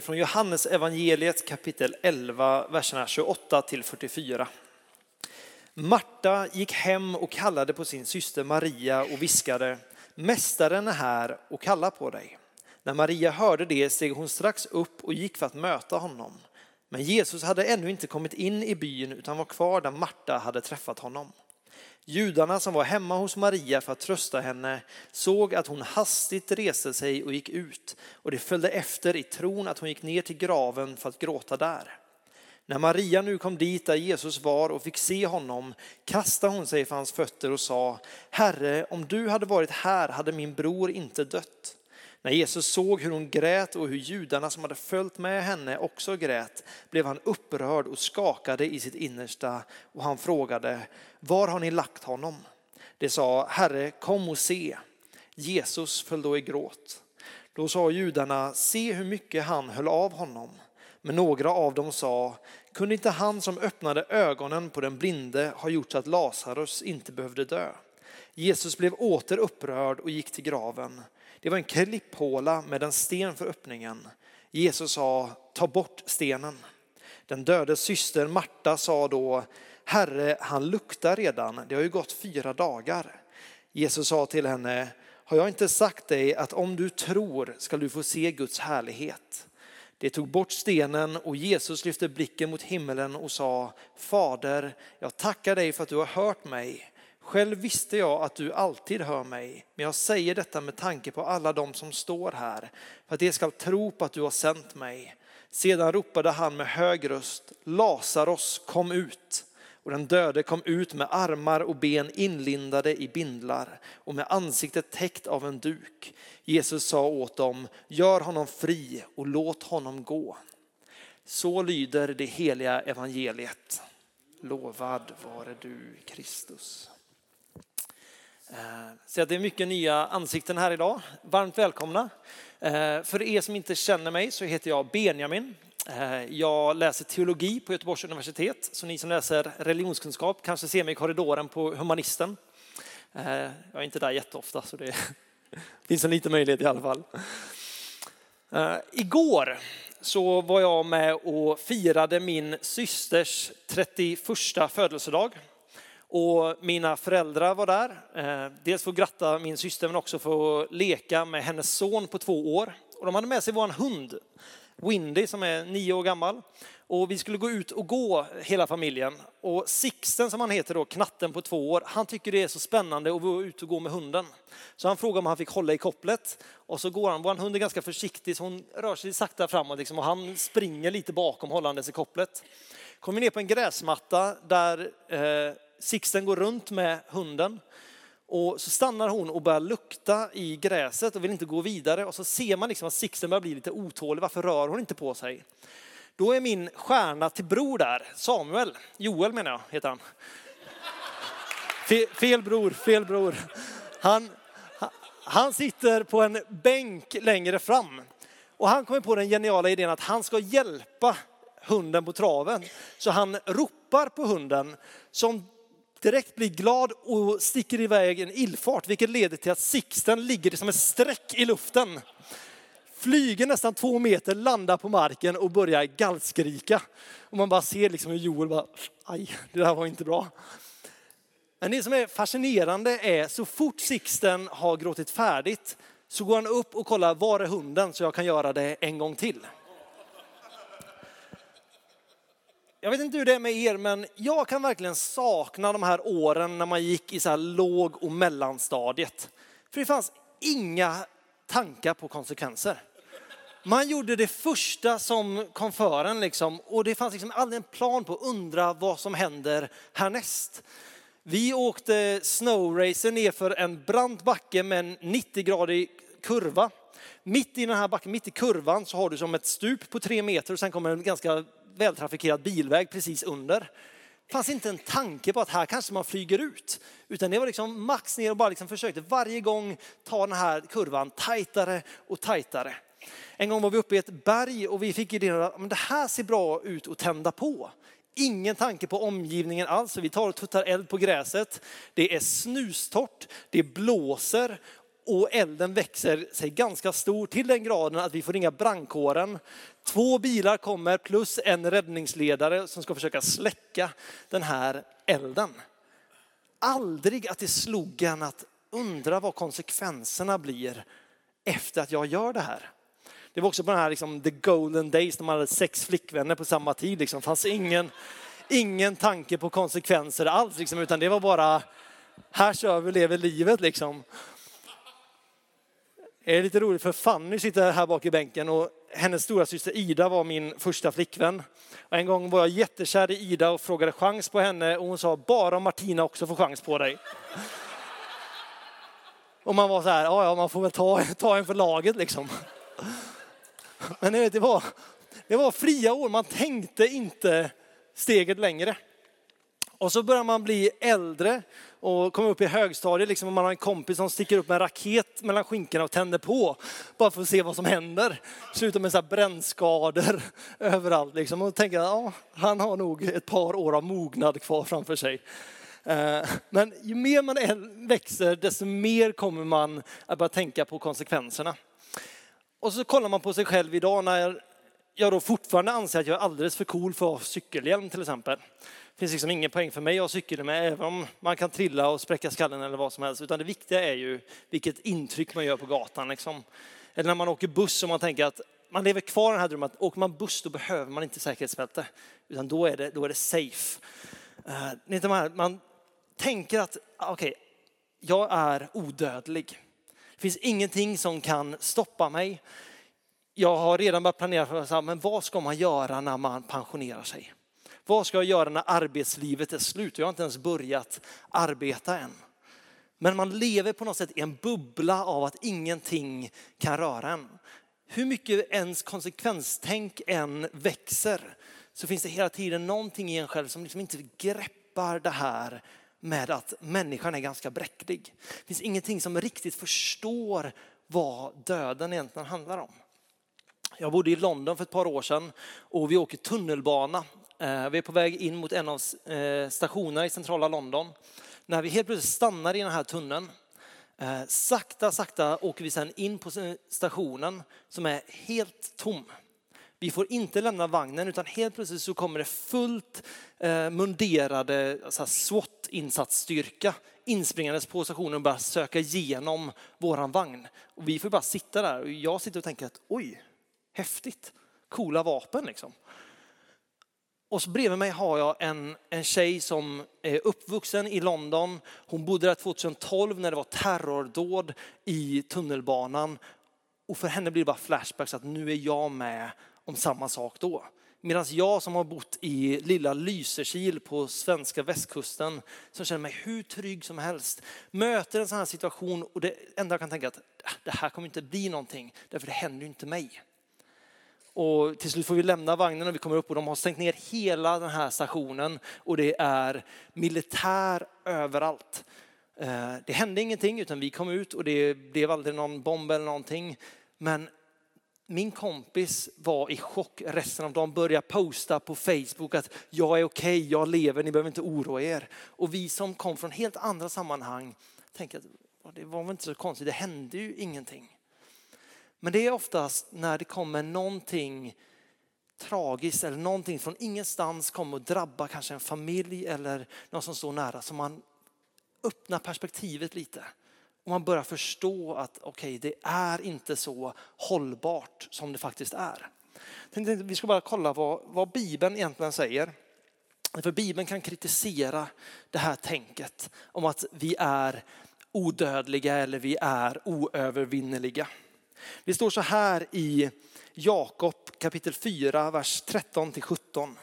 Från Johannes evangeliet kapitel 11, verserna 28 till 44. Marta gick hem och kallade på sin syster Maria och viskade, Mästaren är här och kallar på dig. När Maria hörde det steg hon strax upp och gick för att möta honom. Men Jesus hade ännu inte kommit in i byn utan var kvar där Marta hade träffat honom. Judarna som var hemma hos Maria för att trösta henne såg att hon hastigt reste sig och gick ut och de följde efter i tron att hon gick ner till graven för att gråta där. När Maria nu kom dit där Jesus var och fick se honom kastade hon sig för hans fötter och sa, Herre, om du hade varit här hade min bror inte dött. När Jesus såg hur hon grät och hur judarna som hade följt med henne också grät blev han upprörd och skakade i sitt innersta och han frågade, var har ni lagt honom? Det sa, Herre, kom och se. Jesus föll då i gråt. Då sa judarna, se hur mycket han höll av honom. Men några av dem sa, kunde inte han som öppnade ögonen på den blinde ha gjort så att Lazarus inte behövde dö? Jesus blev åter upprörd och gick till graven. Det var en klipphåla med en sten för öppningen. Jesus sa, ta bort stenen. Den dödes syster Marta sa då, Herre, han luktar redan, det har ju gått fyra dagar. Jesus sa till henne, har jag inte sagt dig att om du tror ska du få se Guds härlighet? Det tog bort stenen och Jesus lyfte blicken mot himmelen och sa, Fader, jag tackar dig för att du har hört mig. Själv visste jag att du alltid hör mig, men jag säger detta med tanke på alla de som står här, för att de ska tro på att du har sänt mig. Sedan ropade han med hög röst, Lazarus kom ut. Och den döde kom ut med armar och ben inlindade i bindlar och med ansiktet täckt av en duk. Jesus sa åt dem, gör honom fri och låt honom gå. Så lyder det heliga evangeliet. Lovad vare du Kristus. Eh, så det är mycket nya ansikten här idag. Varmt välkomna. Eh, för er som inte känner mig så heter jag Benjamin. Eh, jag läser teologi på Göteborgs universitet, så ni som läser religionskunskap kanske ser mig i korridoren på Humanisten. Jag är inte där jätteofta, så det finns en liten möjlighet i alla fall. Igår så var jag med och firade min systers 31 födelsedag. Och mina föräldrar var där. Eh, dels för att gratta min syster men också för att leka med hennes son på två år. Och de hade med sig vår hund, Windy som är nio år gammal. Och vi skulle gå ut och gå hela familjen. Och Sixten som han heter då, knatten på två år, han tycker det är så spännande att vara ute och gå med hunden. Så han frågar om han fick hålla i kopplet. Och så går han, vår hund är ganska försiktig så hon rör sig sakta framåt liksom, och han springer lite bakom hållandes i kopplet. Kommer ner på en gräsmatta där eh, Sixten går runt med hunden och så stannar hon och börjar lukta i gräset och vill inte gå vidare. Och så ser man liksom att Sixten börjar bli lite otålig. Varför rör hon inte på sig? Då är min stjärna till bror där, Samuel. Joel menar jag, heter han. Fel, fel bror, fel bror. Han, han sitter på en bänk längre fram. Och han kommer på den geniala idén att han ska hjälpa hunden på traven. Så han ropar på hunden som direkt blir glad och sticker iväg en illfart, vilket leder till att Sixten ligger som ett streck i luften. Flyger nästan två meter, landar på marken och börjar gallskrika. Och man bara ser liksom hur Joel bara, aj, det där var inte bra. Men det som är fascinerande är så fort Sixten har gråtit färdigt så går han upp och kollar, var är hunden så jag kan göra det en gång till. Jag vet inte hur det är med er, men jag kan verkligen sakna de här åren när man gick i så här låg och mellanstadiet. För det fanns inga tankar på konsekvenser. Man gjorde det första som kom för en liksom, och det fanns liksom aldrig en plan på att undra vad som händer härnäst. Vi åkte snowracer nerför en brant backe med en 90-gradig kurva. Mitt i den här backen, mitt i kurvan, så har du som ett stup på tre meter och sen kommer en ganska vältrafikerad bilväg precis under. Det fanns inte en tanke på att här kanske man flyger ut. Utan det var liksom max ner och bara liksom försökte varje gång ta den här kurvan tajtare och tajtare. En gång var vi uppe i ett berg och vi fick idén att det här ser bra ut att tända på. Ingen tanke på omgivningen alls. Vi tar och tuttar eld på gräset. Det är snustort, det blåser och elden växer sig ganska stor till den graden att vi får ringa brandkåren. Två bilar kommer plus en räddningsledare som ska försöka släcka den här elden. Aldrig att det slog en att undra vad konsekvenserna blir efter att jag gör det här. Det var också på den här liksom, the golden days när man hade sex flickvänner på samma tid. Liksom. Det fanns ingen, ingen tanke på konsekvenser alls, liksom, utan det var bara, här kör vi, lever livet liksom. Det är lite roligt för Fanny sitter här bak i bänken och hennes stora syster Ida var min första flickvän. Och en gång var jag jättekär i Ida och frågade chans på henne och hon sa bara om Martina också får chans på dig. Och man var så här, ja, ja man får väl ta, ta en för laget liksom. Men det var, det var fria år, man tänkte inte steget längre. Och så börjar man bli äldre och kommer upp i högstadiet liksom, och man har en kompis som sticker upp med en raket mellan skinkorna och tänder på. Bara för att se vad som händer. Slutar med så här brännskador överallt. Liksom. Och tänker ja, han har nog ett par år av mognad kvar framför sig. Eh, men ju mer man växer, desto mer kommer man att börja tänka på konsekvenserna. Och så kollar man på sig själv idag när jag då fortfarande anser att jag är alldeles för cool för att ha cykelhjälm till exempel. Det finns liksom ingen poäng för mig att ha cykelhjälm, även om man kan trilla och spräcka skallen eller vad som helst. Utan det viktiga är ju vilket intryck man gör på gatan. Liksom. Eller när man åker buss och man tänker att man lever kvar i den här drömmen att åker man buss då behöver man inte säkerhetsbälte. Utan då är det, då är det safe. Uh, man tänker att ah, okej, okay, jag är odödlig. Det finns ingenting som kan stoppa mig. Jag har redan börjat planera för men vad ska man göra när man pensionerar sig? Vad ska jag göra när arbetslivet är slut? Jag har inte ens börjat arbeta än. Men man lever på något sätt i en bubbla av att ingenting kan röra en. Hur mycket ens konsekvenstänk än växer så finns det hela tiden någonting i en själv som liksom inte greppar det här med att människan är ganska bräcklig. Det finns ingenting som riktigt förstår vad döden egentligen handlar om. Jag bodde i London för ett par år sedan och vi åker tunnelbana. Eh, vi är på väg in mot en av eh, stationerna i centrala London. När vi helt plötsligt stannar i den här tunneln, eh, sakta, sakta åker vi sedan in på stationen som är helt tom. Vi får inte lämna vagnen utan helt plötsligt så kommer det fullt munderade SWAT-insatsstyrka inspringandes på stationen och börjar söka igenom våran vagn. Och vi får bara sitta där och jag sitter och tänker att oj, häftigt, coola vapen liksom. Och så bredvid mig har jag en, en tjej som är uppvuxen i London. Hon bodde där 2012 när det var terrordåd i tunnelbanan. Och för henne blir det bara flashbacks att nu är jag med om samma sak då. Medan jag som har bott i lilla Lysekil på svenska västkusten, som känner mig hur trygg som helst, möter en sån här situation och det enda jag kan tänka är att ah, det här kommer inte bli någonting, därför det händer ju inte mig. Och till slut får vi lämna vagnen och vi kommer upp och de har stängt ner hela den här stationen och det är militär överallt. Eh, det hände ingenting utan vi kom ut och det blev aldrig någon bomb eller någonting. Men min kompis var i chock resten av dagen, började posta på Facebook att jag är okej, okay, jag lever, ni behöver inte oroa er. Och vi som kom från helt andra sammanhang tänkte att det var väl inte så konstigt, det hände ju ingenting. Men det är oftast när det kommer någonting tragiskt eller någonting från ingenstans kommer att drabba kanske en familj eller någon som står nära som man öppnar perspektivet lite. Och man börjar förstå att okej, okay, det är inte så hållbart som det faktiskt är. Vi ska bara kolla vad, vad Bibeln egentligen säger. För Bibeln kan kritisera det här tänket om att vi är odödliga eller vi är oövervinneliga. Det står så här i Jakob kapitel 4, vers 13 till 17.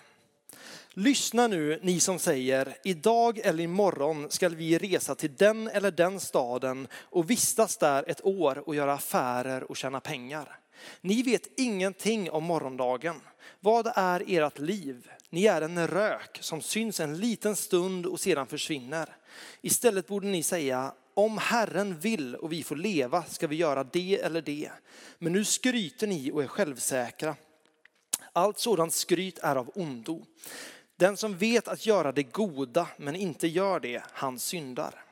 Lyssna nu ni som säger, idag eller imorgon skall vi resa till den eller den staden och vistas där ett år och göra affärer och tjäna pengar. Ni vet ingenting om morgondagen. Vad är ert liv? Ni är en rök som syns en liten stund och sedan försvinner. Istället borde ni säga, om Herren vill och vi får leva ska vi göra det eller det. Men nu skryter ni och är självsäkra. Allt sådant skryt är av ondo. Den som vet att göra det goda men inte gör det, han syndar.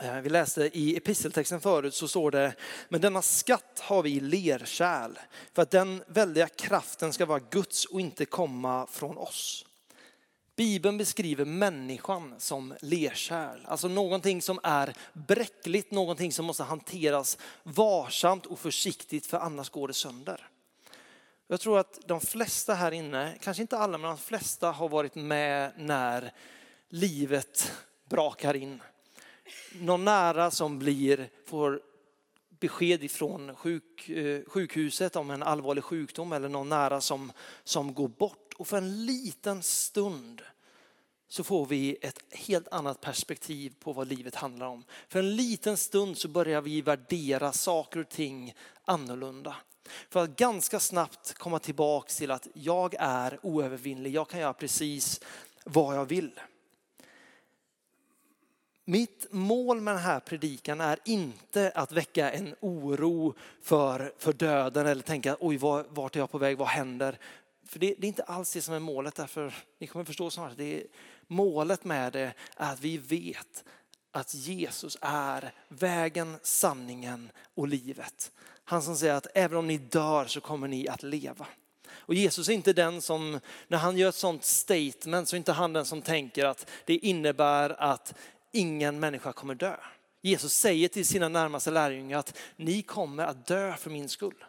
Eh, vi läste i episteltexten förut så står det, men denna skatt har vi i lerkärl för att den väldiga kraften ska vara Guds och inte komma från oss. Bibeln beskriver människan som lerkärl, alltså någonting som är bräckligt, någonting som måste hanteras varsamt och försiktigt för annars går det sönder. Jag tror att de flesta här inne, kanske inte alla, men de flesta har varit med när livet brakar in. Någon nära som blir, får besked ifrån sjuk, eh, sjukhuset om en allvarlig sjukdom eller någon nära som, som går bort. Och för en liten stund så får vi ett helt annat perspektiv på vad livet handlar om. För en liten stund så börjar vi värdera saker och ting annorlunda. För att ganska snabbt komma tillbaka till att jag är oövervinnlig, jag kan göra precis vad jag vill. Mitt mål med den här predikan är inte att väcka en oro för, för döden eller tänka oj vart är jag på väg, vad händer? För det, det är inte alls det som är målet därför ni kommer förstå snart. Det är, målet med det är att vi vet att Jesus är vägen, sanningen och livet. Han som säger att även om ni dör så kommer ni att leva. Och Jesus är inte den som, när han gör ett sånt statement så är inte han den som tänker att det innebär att ingen människa kommer dö. Jesus säger till sina närmaste lärjungar att ni kommer att dö för min skull.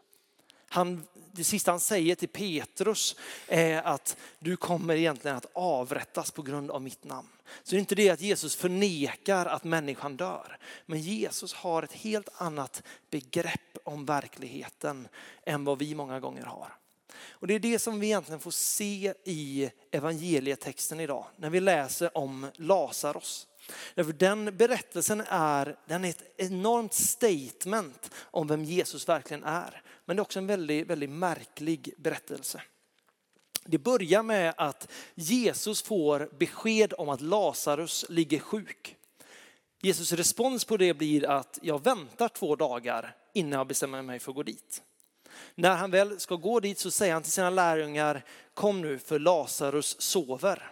Han, det sista han säger till Petrus är att du kommer egentligen att avrättas på grund av mitt namn. Så det är inte det att Jesus förnekar att människan dör. Men Jesus har ett helt annat begrepp om verkligheten än vad vi många gånger har. Och det är det som vi egentligen får se i evangelietexten idag när vi läser om Lazarus. Därför den berättelsen är, den är ett enormt statement om vem Jesus verkligen är. Men det är också en väldigt, väldigt märklig berättelse. Det börjar med att Jesus får besked om att Lazarus ligger sjuk. Jesus respons på det blir att jag väntar två dagar innan jag bestämmer mig för att gå dit. När han väl ska gå dit så säger han till sina lärjungar, kom nu för Lazarus sover.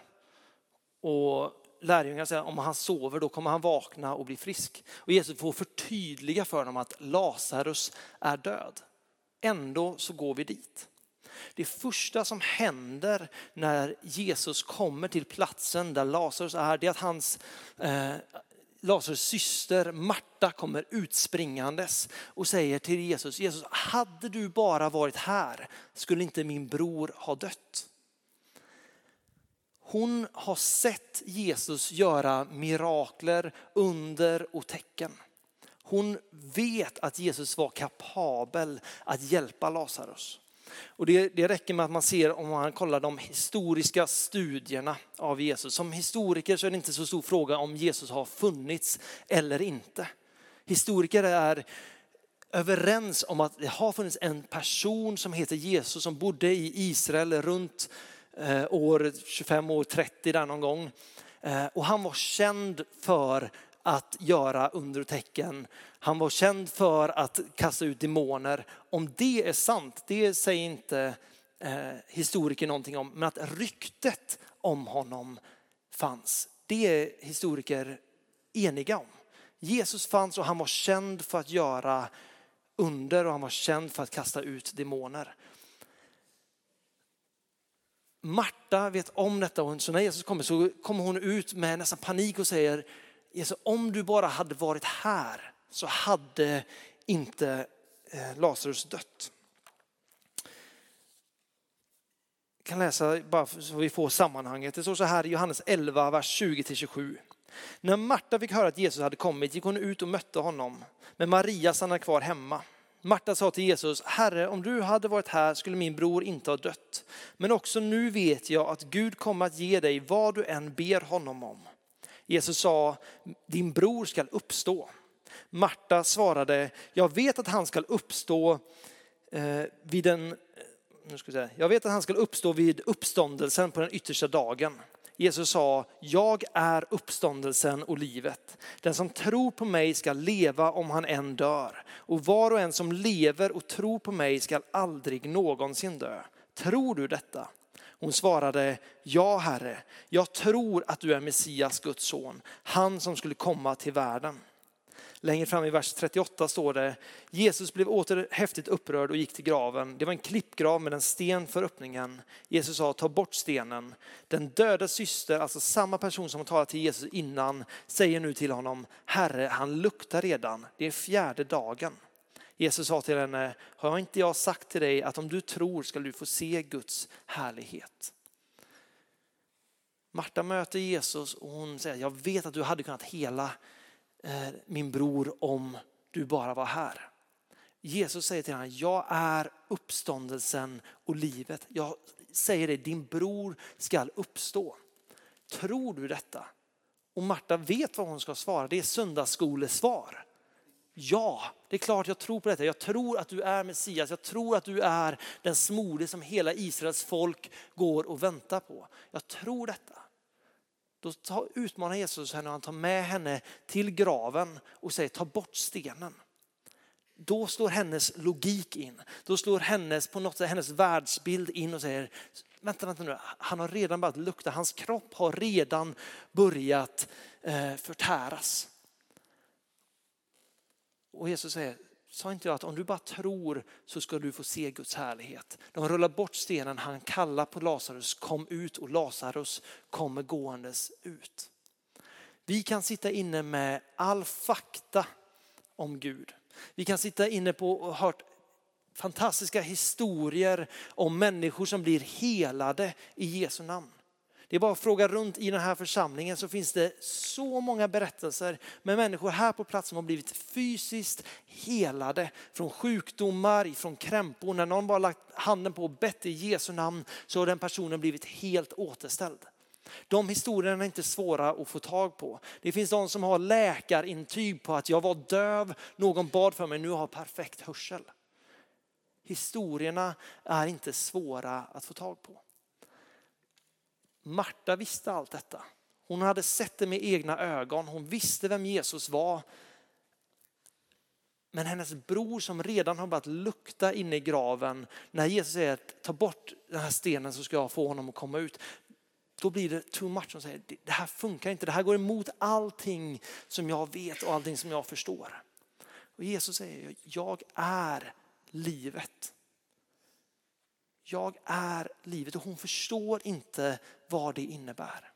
Och lärjungarna säger att om han sover då kommer han vakna och bli frisk. Och Jesus får förtydliga för dem att Lazarus är död. Ändå så går vi dit. Det första som händer när Jesus kommer till platsen där Lazarus är, det är att hans eh, Lazarus syster Marta kommer utspringandes och säger till Jesus, Jesus, hade du bara varit här skulle inte min bror ha dött. Hon har sett Jesus göra mirakler, under och tecken. Hon vet att Jesus var kapabel att hjälpa Lazarus. Och det, det räcker med att man ser om man kollar de historiska studierna av Jesus. Som historiker så är det inte så stor fråga om Jesus har funnits eller inte. Historiker är överens om att det har funnits en person som heter Jesus som bodde i Israel runt eh, år 25 år 30 där någon gång. Eh, och han var känd för att göra under och tecken. Han var känd för att kasta ut demoner. Om det är sant, det säger inte eh, historiker någonting om. Men att ryktet om honom fanns, det är historiker eniga om. Jesus fanns och han var känd för att göra under och han var känd för att kasta ut demoner. Marta vet om detta så när Jesus kommer så kommer hon ut med nästan panik och säger Jesus, om du bara hade varit här så hade inte eh, Lazarus dött. Jag kan läsa bara så vi får sammanhanget. Det står så här i Johannes 11, vers 20-27. När Marta fick höra att Jesus hade kommit gick hon ut och mötte honom. Men Maria stannade kvar hemma. Marta sa till Jesus, Herre om du hade varit här skulle min bror inte ha dött. Men också nu vet jag att Gud kommer att ge dig vad du än ber honom om. Jesus sa, din bror skall uppstå. Marta svarade, jag vet att han ska uppstå eh, vid den, eh, nu ska jag, säga, jag vet att han ska uppstå vid uppståndelsen på den yttersta dagen. Jesus sa, jag är uppståndelsen och livet. Den som tror på mig ska leva om han än dör. Och var och en som lever och tror på mig ska aldrig någonsin dö. Tror du detta? Hon svarade, ja Herre, jag tror att du är Messias, Guds son, han som skulle komma till världen. Längre fram i vers 38 står det, Jesus blev åter häftigt upprörd och gick till graven. Det var en klippgrav med en sten för öppningen. Jesus sa, ta bort stenen. Den döda syster, alltså samma person som har talat till Jesus innan, säger nu till honom, Herre, han luktar redan. Det är fjärde dagen. Jesus sa till henne, har inte jag sagt till dig att om du tror ska du få se Guds härlighet? Marta möter Jesus och hon säger, jag vet att du hade kunnat hela eh, min bror om du bara var här. Jesus säger till henne, jag är uppståndelsen och livet. Jag säger dig, din bror ska uppstå. Tror du detta? Och Marta vet vad hon ska svara, det är söndagsskolesvar. Ja, det är klart jag tror på detta. Jag tror att du är Messias. Jag tror att du är den smorde som hela Israels folk går och väntar på. Jag tror detta. Då utmanar Jesus henne och han tar med henne till graven och säger ta bort stenen. Då slår hennes logik in. Då slår hennes, på något sätt, hennes världsbild in och säger vänta, vänta nu, han har redan börjat lukta, hans kropp har redan börjat eh, förtäras. Och Jesus säger, sa inte jag att om du bara tror så ska du få se Guds härlighet. De rullar bort stenen, han kallar på Lazarus, kom ut och Lazarus kommer gåendes ut. Vi kan sitta inne med all fakta om Gud. Vi kan sitta inne på och hört fantastiska historier om människor som blir helade i Jesu namn. Det är bara att fråga runt i den här församlingen så finns det så många berättelser med människor här på plats som har blivit fysiskt helade från sjukdomar, från krämpor. När någon bara lagt handen på och bett i Jesu namn så har den personen blivit helt återställd. De historierna är inte svåra att få tag på. Det finns de som har läkarintyg på att jag var döv, någon bad för mig, nu har jag perfekt hörsel. Historierna är inte svåra att få tag på. Marta visste allt detta. Hon hade sett det med egna ögon. Hon visste vem Jesus var. Men hennes bror som redan har börjat lukta inne i graven, när Jesus säger att ta bort den här stenen så ska jag få honom att komma ut. Då blir det too much. Hon säger det här funkar inte, det här går emot allting som jag vet och allting som jag förstår. Och Jesus säger, jag är livet. Jag är livet och hon förstår inte vad det innebär.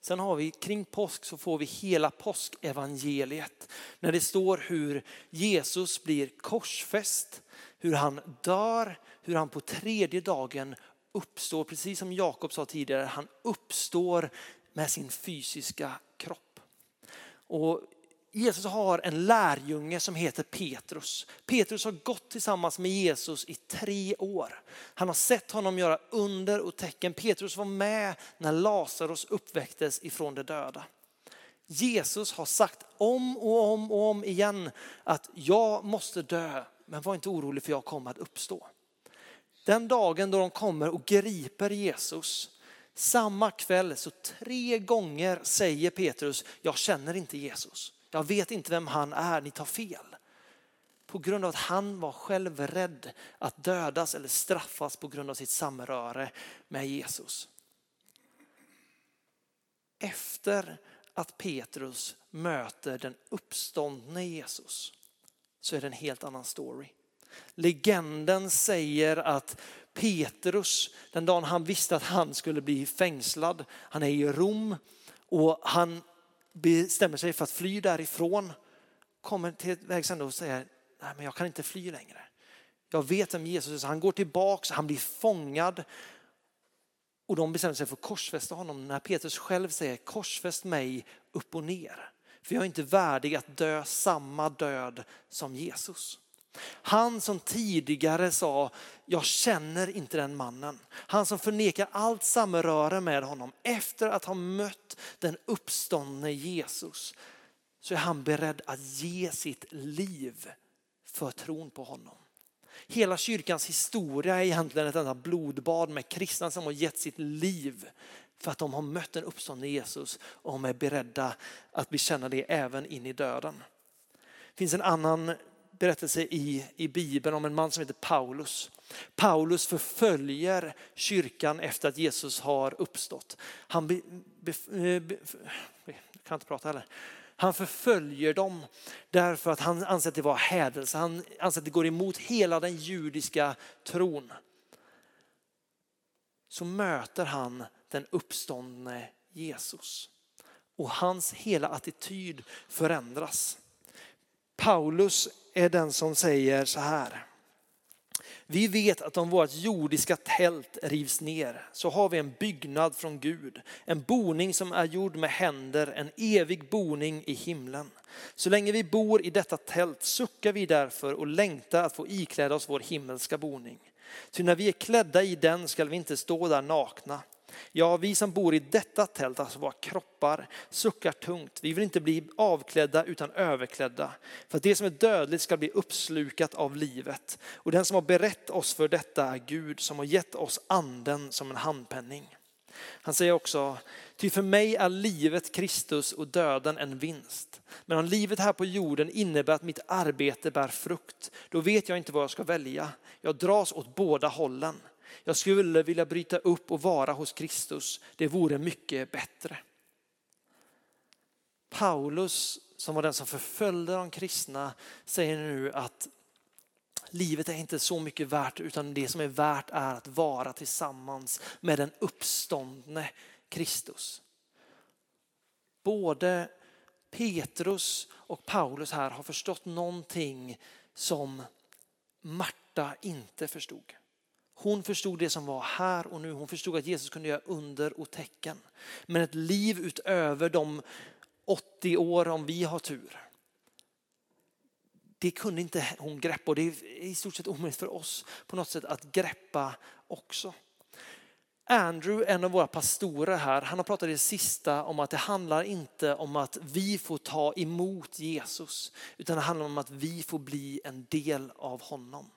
Sen har vi kring påsk så får vi hela påskevangeliet när det står hur Jesus blir korsfäst, hur han dör, hur han på tredje dagen uppstår, precis som Jakob sa tidigare, han uppstår med sin fysiska kropp. Och Jesus har en lärjunge som heter Petrus. Petrus har gått tillsammans med Jesus i tre år. Han har sett honom göra under och tecken. Petrus var med när Lazarus uppväcktes ifrån de döda. Jesus har sagt om och om och om igen att jag måste dö, men var inte orolig för jag kommer att uppstå. Den dagen då de kommer och griper Jesus, samma kväll så tre gånger säger Petrus, jag känner inte Jesus. Jag vet inte vem han är, ni tar fel. På grund av att han var själv rädd att dödas eller straffas på grund av sitt samröre med Jesus. Efter att Petrus möter den uppståndne Jesus så är det en helt annan story. Legenden säger att Petrus, den dagen han visste att han skulle bli fängslad, han är i Rom och han bestämmer sig för att fly därifrån, kommer till vägs ände och säger, nej men jag kan inte fly längre. Jag vet vem Jesus är. Han går tillbaks, han blir fångad och de bestämmer sig för att korsfästa honom. När Petrus själv säger korsfäst mig upp och ner. För jag är inte värdig att dö samma död som Jesus. Han som tidigare sa, jag känner inte den mannen. Han som förnekar allt samröre med honom. Efter att ha mött den uppståndne Jesus så är han beredd att ge sitt liv för tron på honom. Hela kyrkans historia är egentligen ett enda blodbad med kristna som har gett sitt liv för att de har mött den uppståndne Jesus och de är beredda att bekänna det även in i döden. Det finns en annan berättelse i, i Bibeln om en man som heter Paulus. Paulus förföljer kyrkan efter att Jesus har uppstått. Han, be, be, eh, be, eh, kan inte prata heller. Han förföljer dem därför att han anser att det var hädelse. Han anser att det går emot hela den judiska tron. Så möter han den uppståndne Jesus. Och hans hela attityd förändras. Paulus är den som säger så här. Vi vet att om vårt jordiska tält rivs ner så har vi en byggnad från Gud, en boning som är gjord med händer, en evig boning i himlen. Så länge vi bor i detta tält suckar vi därför och längtar att få ikläda oss vår himmelska boning. Ty när vi är klädda i den skall vi inte stå där nakna. Ja, vi som bor i detta tält, alltså våra kroppar, suckar tungt. Vi vill inte bli avklädda utan överklädda. För att det som är dödligt ska bli uppslukat av livet. Och den som har berett oss för detta är Gud som har gett oss anden som en handpenning. Han säger också, ty för mig är livet Kristus och döden en vinst. Men om livet här på jorden innebär att mitt arbete bär frukt, då vet jag inte vad jag ska välja. Jag dras åt båda hållen. Jag skulle vilja bryta upp och vara hos Kristus. Det vore mycket bättre. Paulus, som var den som förföljde de kristna, säger nu att livet är inte så mycket värt utan det som är värt är att vara tillsammans med den uppståndne Kristus. Både Petrus och Paulus här har förstått någonting som Marta inte förstod. Hon förstod det som var här och nu. Hon förstod att Jesus kunde göra under och tecken. Men ett liv utöver de 80 år om vi har tur. Det kunde inte hon greppa och det är i stort sett omöjligt för oss på något sätt att greppa också. Andrew, en av våra pastorer här, han har pratat i det sista om att det handlar inte om att vi får ta emot Jesus, utan det handlar om att vi får bli en del av honom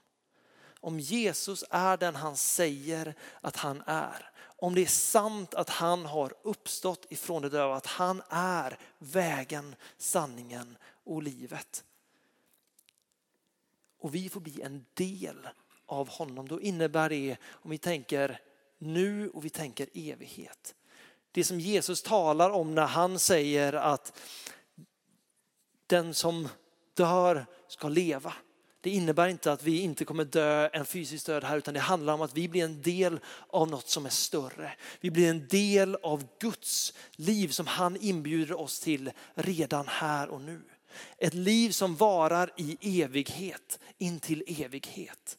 om Jesus är den han säger att han är, om det är sant att han har uppstått ifrån det döda, att han är vägen, sanningen och livet. Och vi får bli en del av honom. Då innebär det, om vi tänker nu och vi tänker evighet. Det som Jesus talar om när han säger att den som dör ska leva. Det innebär inte att vi inte kommer dö en fysisk död här utan det handlar om att vi blir en del av något som är större. Vi blir en del av Guds liv som han inbjuder oss till redan här och nu. Ett liv som varar i evighet, in till evighet.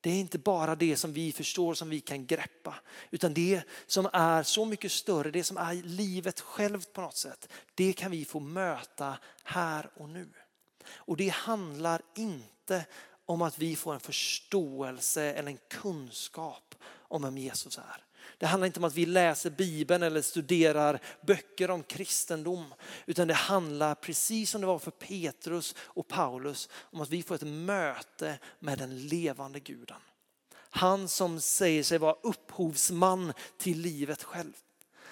Det är inte bara det som vi förstår, som vi kan greppa, utan det som är så mycket större, det som är livet självt på något sätt, det kan vi få möta här och nu. Och det handlar inte om att vi får en förståelse eller en kunskap om vem Jesus är. Det handlar inte om att vi läser Bibeln eller studerar böcker om kristendom. Utan det handlar, precis som det var för Petrus och Paulus, om att vi får ett möte med den levande guden. Han som säger sig vara upphovsman till livet själv.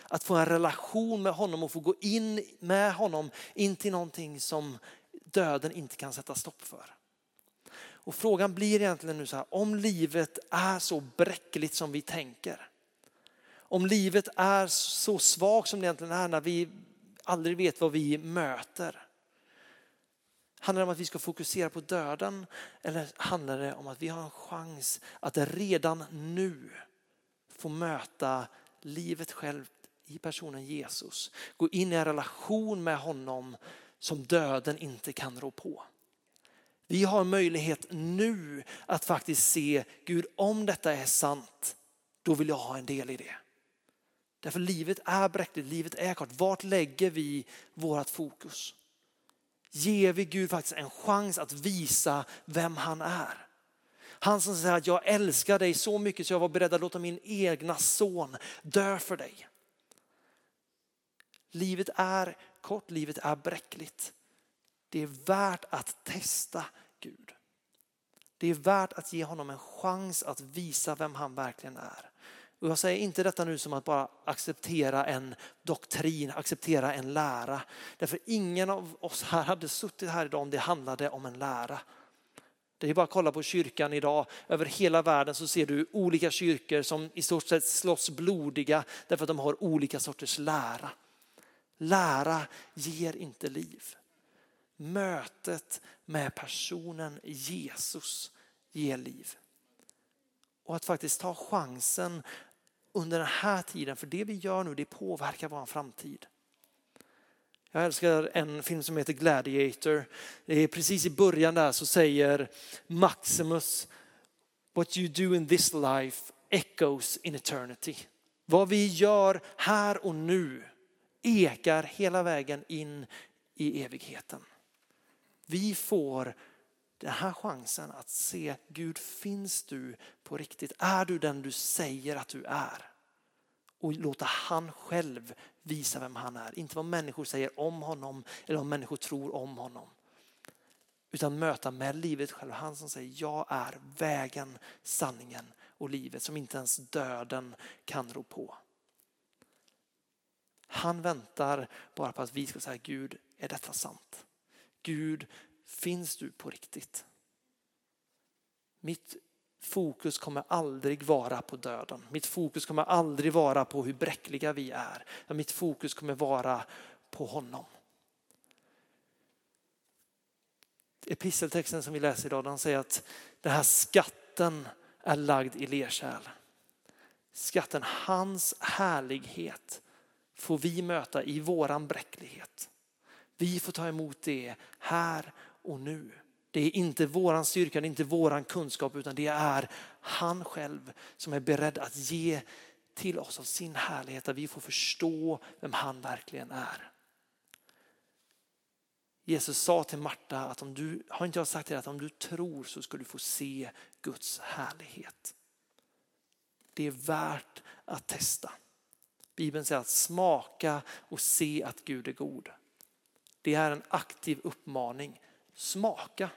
Att få en relation med honom och få gå in med honom in till någonting som döden inte kan sätta stopp för. Och frågan blir egentligen nu så här, om livet är så bräckligt som vi tänker. Om livet är så svagt som det egentligen är när vi aldrig vet vad vi möter. Handlar det om att vi ska fokusera på döden eller handlar det om att vi har en chans att redan nu få möta livet självt i personen Jesus. Gå in i en relation med honom som döden inte kan rå på. Vi har möjlighet nu att faktiskt se, Gud om detta är sant, då vill jag ha en del i det. Därför livet är bräckligt, livet är kort. Vart lägger vi vårt fokus? Ger vi Gud faktiskt en chans att visa vem han är? Han som säger att jag älskar dig så mycket så jag var beredd att låta min egna son dö för dig. Livet är kort, livet är bräckligt. Det är värt att testa Gud. Det är värt att ge honom en chans att visa vem han verkligen är. Och jag säger inte detta nu som att bara acceptera en doktrin, acceptera en lära. Därför ingen av oss här hade suttit här idag om det handlade om en lära. Det är bara att kolla på kyrkan idag. Över hela världen så ser du olika kyrkor som i stort sett slåss blodiga därför att de har olika sorters lära. Lära ger inte liv. Mötet med personen Jesus ger liv. Och att faktiskt ta chansen under den här tiden, för det vi gör nu det påverkar vår framtid. Jag älskar en film som heter Gladiator. Det är precis i början där så säger Maximus What you do in this life echoes in eternity. Vad vi gör här och nu ekar hela vägen in i evigheten. Vi får den här chansen att se Gud, finns du på riktigt? Är du den du säger att du är? Och låta han själv visa vem han är. Inte vad människor säger om honom eller vad människor tror om honom. Utan möta med livet själv. Han som säger jag är vägen, sanningen och livet som inte ens döden kan ro på. Han väntar bara på att vi ska säga Gud, är detta sant? Gud, finns du på riktigt? Mitt fokus kommer aldrig vara på döden. Mitt fokus kommer aldrig vara på hur bräckliga vi är. Mitt fokus kommer vara på honom. Episteltexten som vi läser idag den säger att den här skatten är lagd i lerkärl. Skatten, hans härlighet får vi möta i våran bräcklighet. Vi får ta emot det här och nu. Det är inte våran styrka, det är inte våran kunskap utan det är han själv som är beredd att ge till oss av sin härlighet. Att vi får förstå vem han verkligen är. Jesus sa till Marta att om du, har inte jag sagt till dig att om du tror så ska du få se Guds härlighet. Det är värt att testa. Bibeln säger att smaka och se att Gud är god. Det är en aktiv uppmaning. Smaka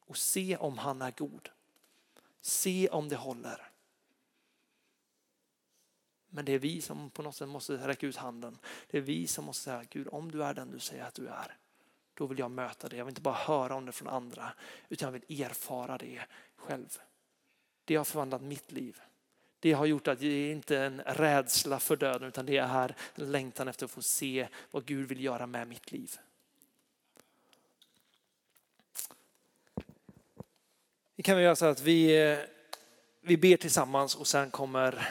och se om han är god. Se om det håller. Men det är vi som på något sätt måste räcka ut handen. Det är vi som måste säga Gud om du är den du säger att du är. Då vill jag möta det. Jag vill inte bara höra om det från andra utan jag vill erfara det själv. Det har förvandlat mitt liv. Det har gjort att det inte är en rädsla för döden utan det är en längtan efter att få se vad Gud vill göra med mitt liv. Vi kan väl göra så att vi, vi ber tillsammans och sen kommer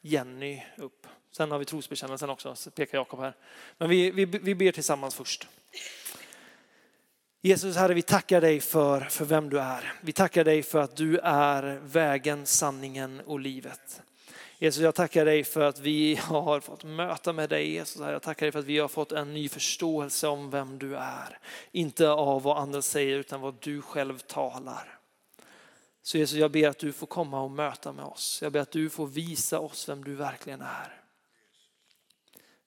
Jenny upp. Sen har vi trosbekännelsen också, så pekar Jakob här. Men vi, vi, vi ber tillsammans först. Jesus Herre, vi tackar dig för, för vem du är. Vi tackar dig för att du är vägen, sanningen och livet. Jesus, jag tackar dig för att vi har fått möta med dig. Jesus, jag tackar dig för att vi har fått en ny förståelse om vem du är. Inte av vad andra säger utan vad du själv talar. Så Jesus, jag ber att du får komma och möta med oss. Jag ber att du får visa oss vem du verkligen är.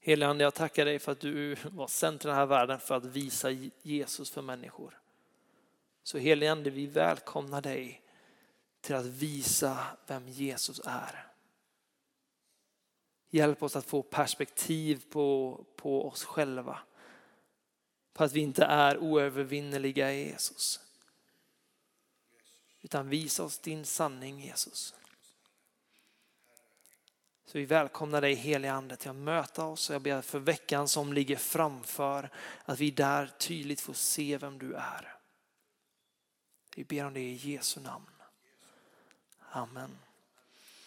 Helige Ande, jag tackar dig för att du var sänd till den här världen för att visa Jesus för människor. Så helige Ande, vi välkomnar dig till att visa vem Jesus är. Hjälp oss att få perspektiv på, på oss själva. På att vi inte är oövervinneliga i Jesus. Utan visa oss din sanning Jesus. Så vi välkomnar dig helige Ande till att möta oss och jag ber för veckan som ligger framför att vi där tydligt får se vem du är. Vi ber om det i Jesu namn. Amen.